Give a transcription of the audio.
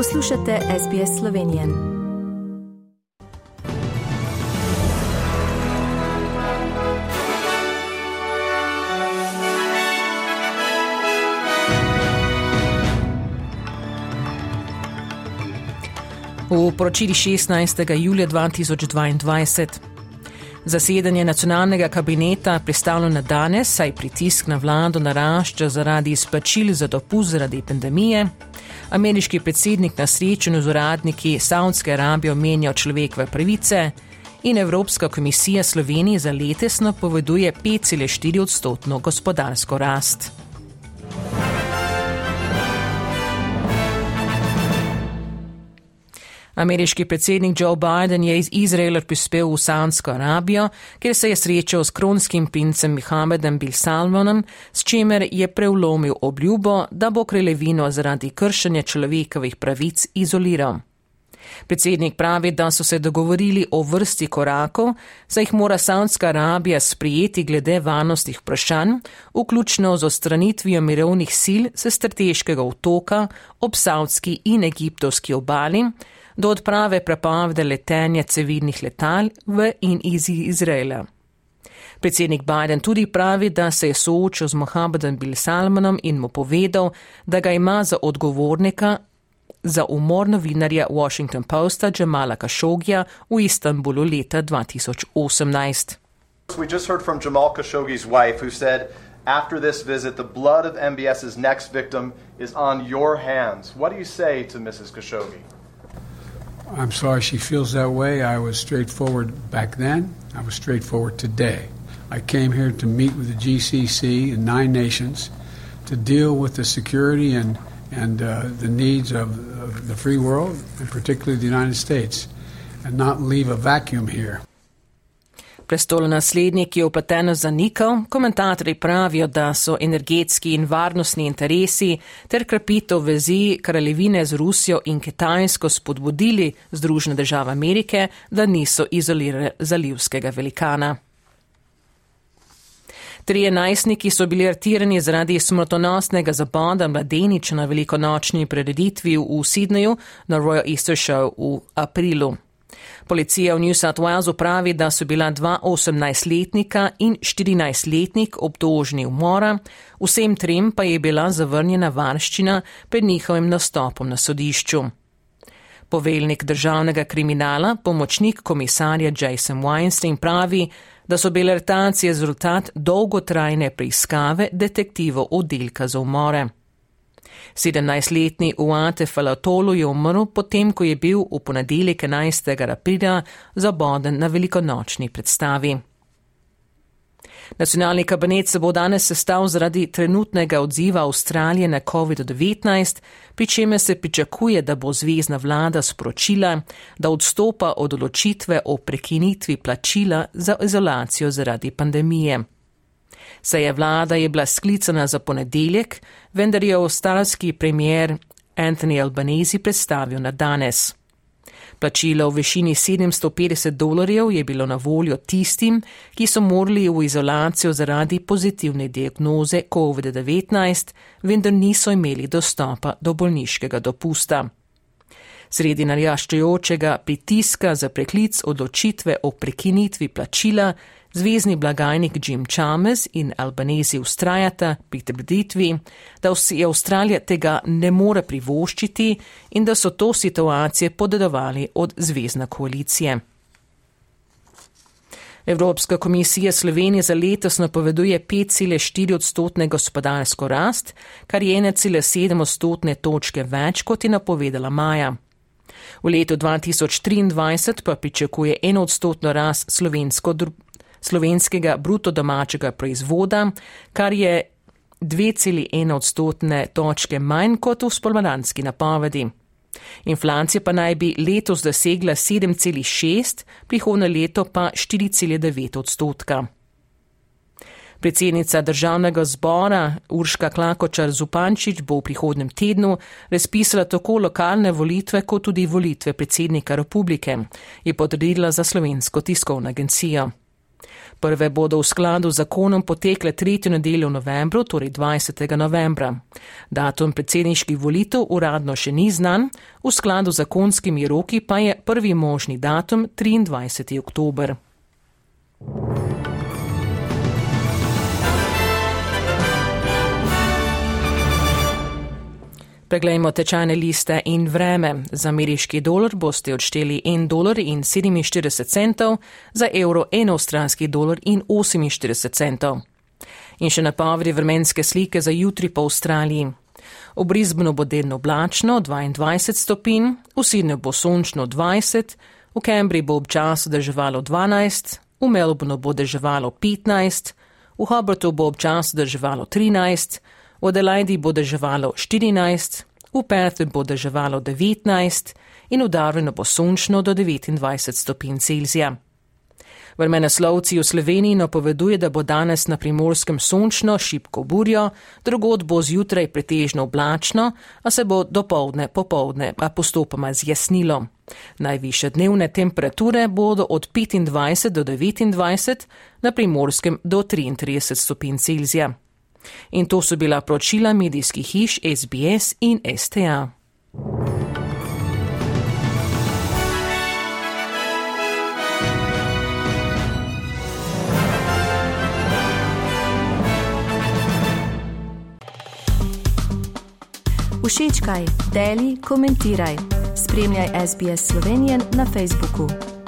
Poslušate SBS Slovenije. V poročili 16. julija 2022. Zasedanje nacionalnega kabineta predstavlja na danes, saj pritisk na vlado narašča zaradi izplačil za dopust zaradi pandemije. Ameriški predsednik na srečanju z uradniki Saudske Arabije omenja človekove pravice in Evropska komisija Sloveniji za letos napoveduje 5,4 odstotno gospodarsko rast. Ameriški predsednik Joe Biden je iz Izraela prispel v Saudsko Arabijo, kjer se je srečal s kronskim princem Mohamedom Bil Salmonom, s čimer je prevlomil obljubo, da bo kraljevino zaradi kršenja človekovih pravic izoliral. Predsednik pravi, da so se dogovorili o vrsti korakov, saj jih mora Saudska Arabija sprijeti glede varnostnih vprašanj, vključno z ostranitvijo mirovnih sil se strateškega otoka ob Saudski in Egiptovski obali, do odprave prepovedi letenja civilnih letal v in iz Izraela. Predsednik Biden tudi pravi, da se je soočil z Mohamedom Bil Salmanom in mu povedal, da ga ima za odgovornika za umor novinarja Washington Posta Jamala Khashogija v Istanbulu leta 2018. We just heard from Jamal Khashoggi's wife who said after this visit the blood of MBS's next victim is on your hands. What do you say to Mrs. Khashoggi? I'm sorry she feels that way. I was straightforward back then. I was straightforward today. I came here to meet with the GCC and nine nations to deal with the security and, and uh, the needs of, of the free world, and particularly the United States, and not leave a vacuum here. Prestolonaslednik je upleteno zanikal, komentatorji pravijo, da so energetski in varnostni interesi ter krepitev vezi kraljevine z Rusijo in Kitajsko spodbudili Združene države Amerike, da niso izolirali zalivskega velikana. Trije najstniki so bili artirani zaradi smrtonosnega zaboda mladeniča na velikonočni prededitvi v Sydneyju na Royal Easter Show v aprilu. Policija v New South Walesu pravi, da so bila dva 18-letnika in 14-letnik obtožni umora, vsem trem pa je bila zavrnjena varščina pred njihovim nastopom na sodišču. Poveljnik državnega kriminala, pomočnik komisarja Jason Weinstein pravi, da so bile artacije rezultat dolgotrajne preiskave detektivov oddelka za umore. 17-letni Uate Falatolu je umrl potem, ko je bil v ponedeljek 11. aprila zaboden na velikonočni predstavi. Nacionalni kabinet se bo danes sestav zaradi trenutnega odziva Avstralije na COVID-19, pri čemer se pričakuje, da bo zvezdna vlada sporočila, da odstopa od odločitve o prekinitvi plačila za izolacijo zaradi pandemije. Seja vlada je bila sklicana za ponedeljek, vendar je avstralski premier Anthony Albanese predstavil na danes. Plačilo v višini 750 dolarjev je bilo na voljo tistim, ki so morali v izolacijo zaradi pozitivne diagnoze COVID-19, vendar niso imeli dostopa do bolniškega dopusta. Sredi narjaščujočega pritiska za preklic odločitve o prekinitvi plačila Zvezdni blagajnik Jim Chalmers in Albanezi ustrajata pri trditvi, da vsi Avstralija tega ne more privoščiti in da so to situacije podedovali od zvezdna koalicije. Evropska komisija Slovenije za letos napoveduje 5,4 odstotne gospodarsko rast, kar je 1,7 odstotne točke več, kot je napovedala maja. V letu 2023 pa pričakuje eno odstotno rast slovensko slovenskega bruto domačega proizvoda, kar je 2,1 odstotne točke manj kot v spolmadanski napovedi. Inflacija pa naj bi letos dosegla 7,6, prihodne leto pa 4,9 odstotka. Predsednica državnega zbora Urška Klakočar Zupančič bo v prihodnem tednu razpisala tako lokalne volitve, kot tudi volitve predsednika republike, je potrdila za slovensko tiskovno agencijo. Prve bodo v skladu z zakonom potekle tretjo nedeljo v novembru, torej 20. novembra. Datum predsedniških volitev uradno še ni znan, v skladu z zakonskimi roki pa je prvi možni datum 23. oktober. Preglejmo tečajne liste in vreme. Za ameriški dolar boste odšteli 1 dolar in 47 centov, za evro 1 avstralski dolar in 48 centov. In še napovedi vremenske slike za jutri po Avstraliji. V Brisbanu bo delno oblačno 22 stopinj, v Sydneyju bo sončno 20, v Cambridgeu bo občasno deževalo 12, v Melbourneu bo deževalo 15, v Hobartu bo občasno deževalo 13, v Adelaidi bo deževalo 14, v Perthu bo deževalo 19 in v Darwinu bo sončno do 29 stopinj Celzija. Vremenoslovci v Sloveniji napoveduje, da bo danes na primorskem sončno, šipko burjo, drugod bo zjutraj pretežno oblačno, a se bo dopoldne, popoldne pa postopoma zjasnilo. Najviše dnevne temperature bodo od 25 do 29, na primorskem do 33 stopinj Celzija. In to so bila poročila medijskih hiš SBS in STA. Všečkaj, deli, komentiraj. Spremljaj SBS Slovenijo na Facebooku.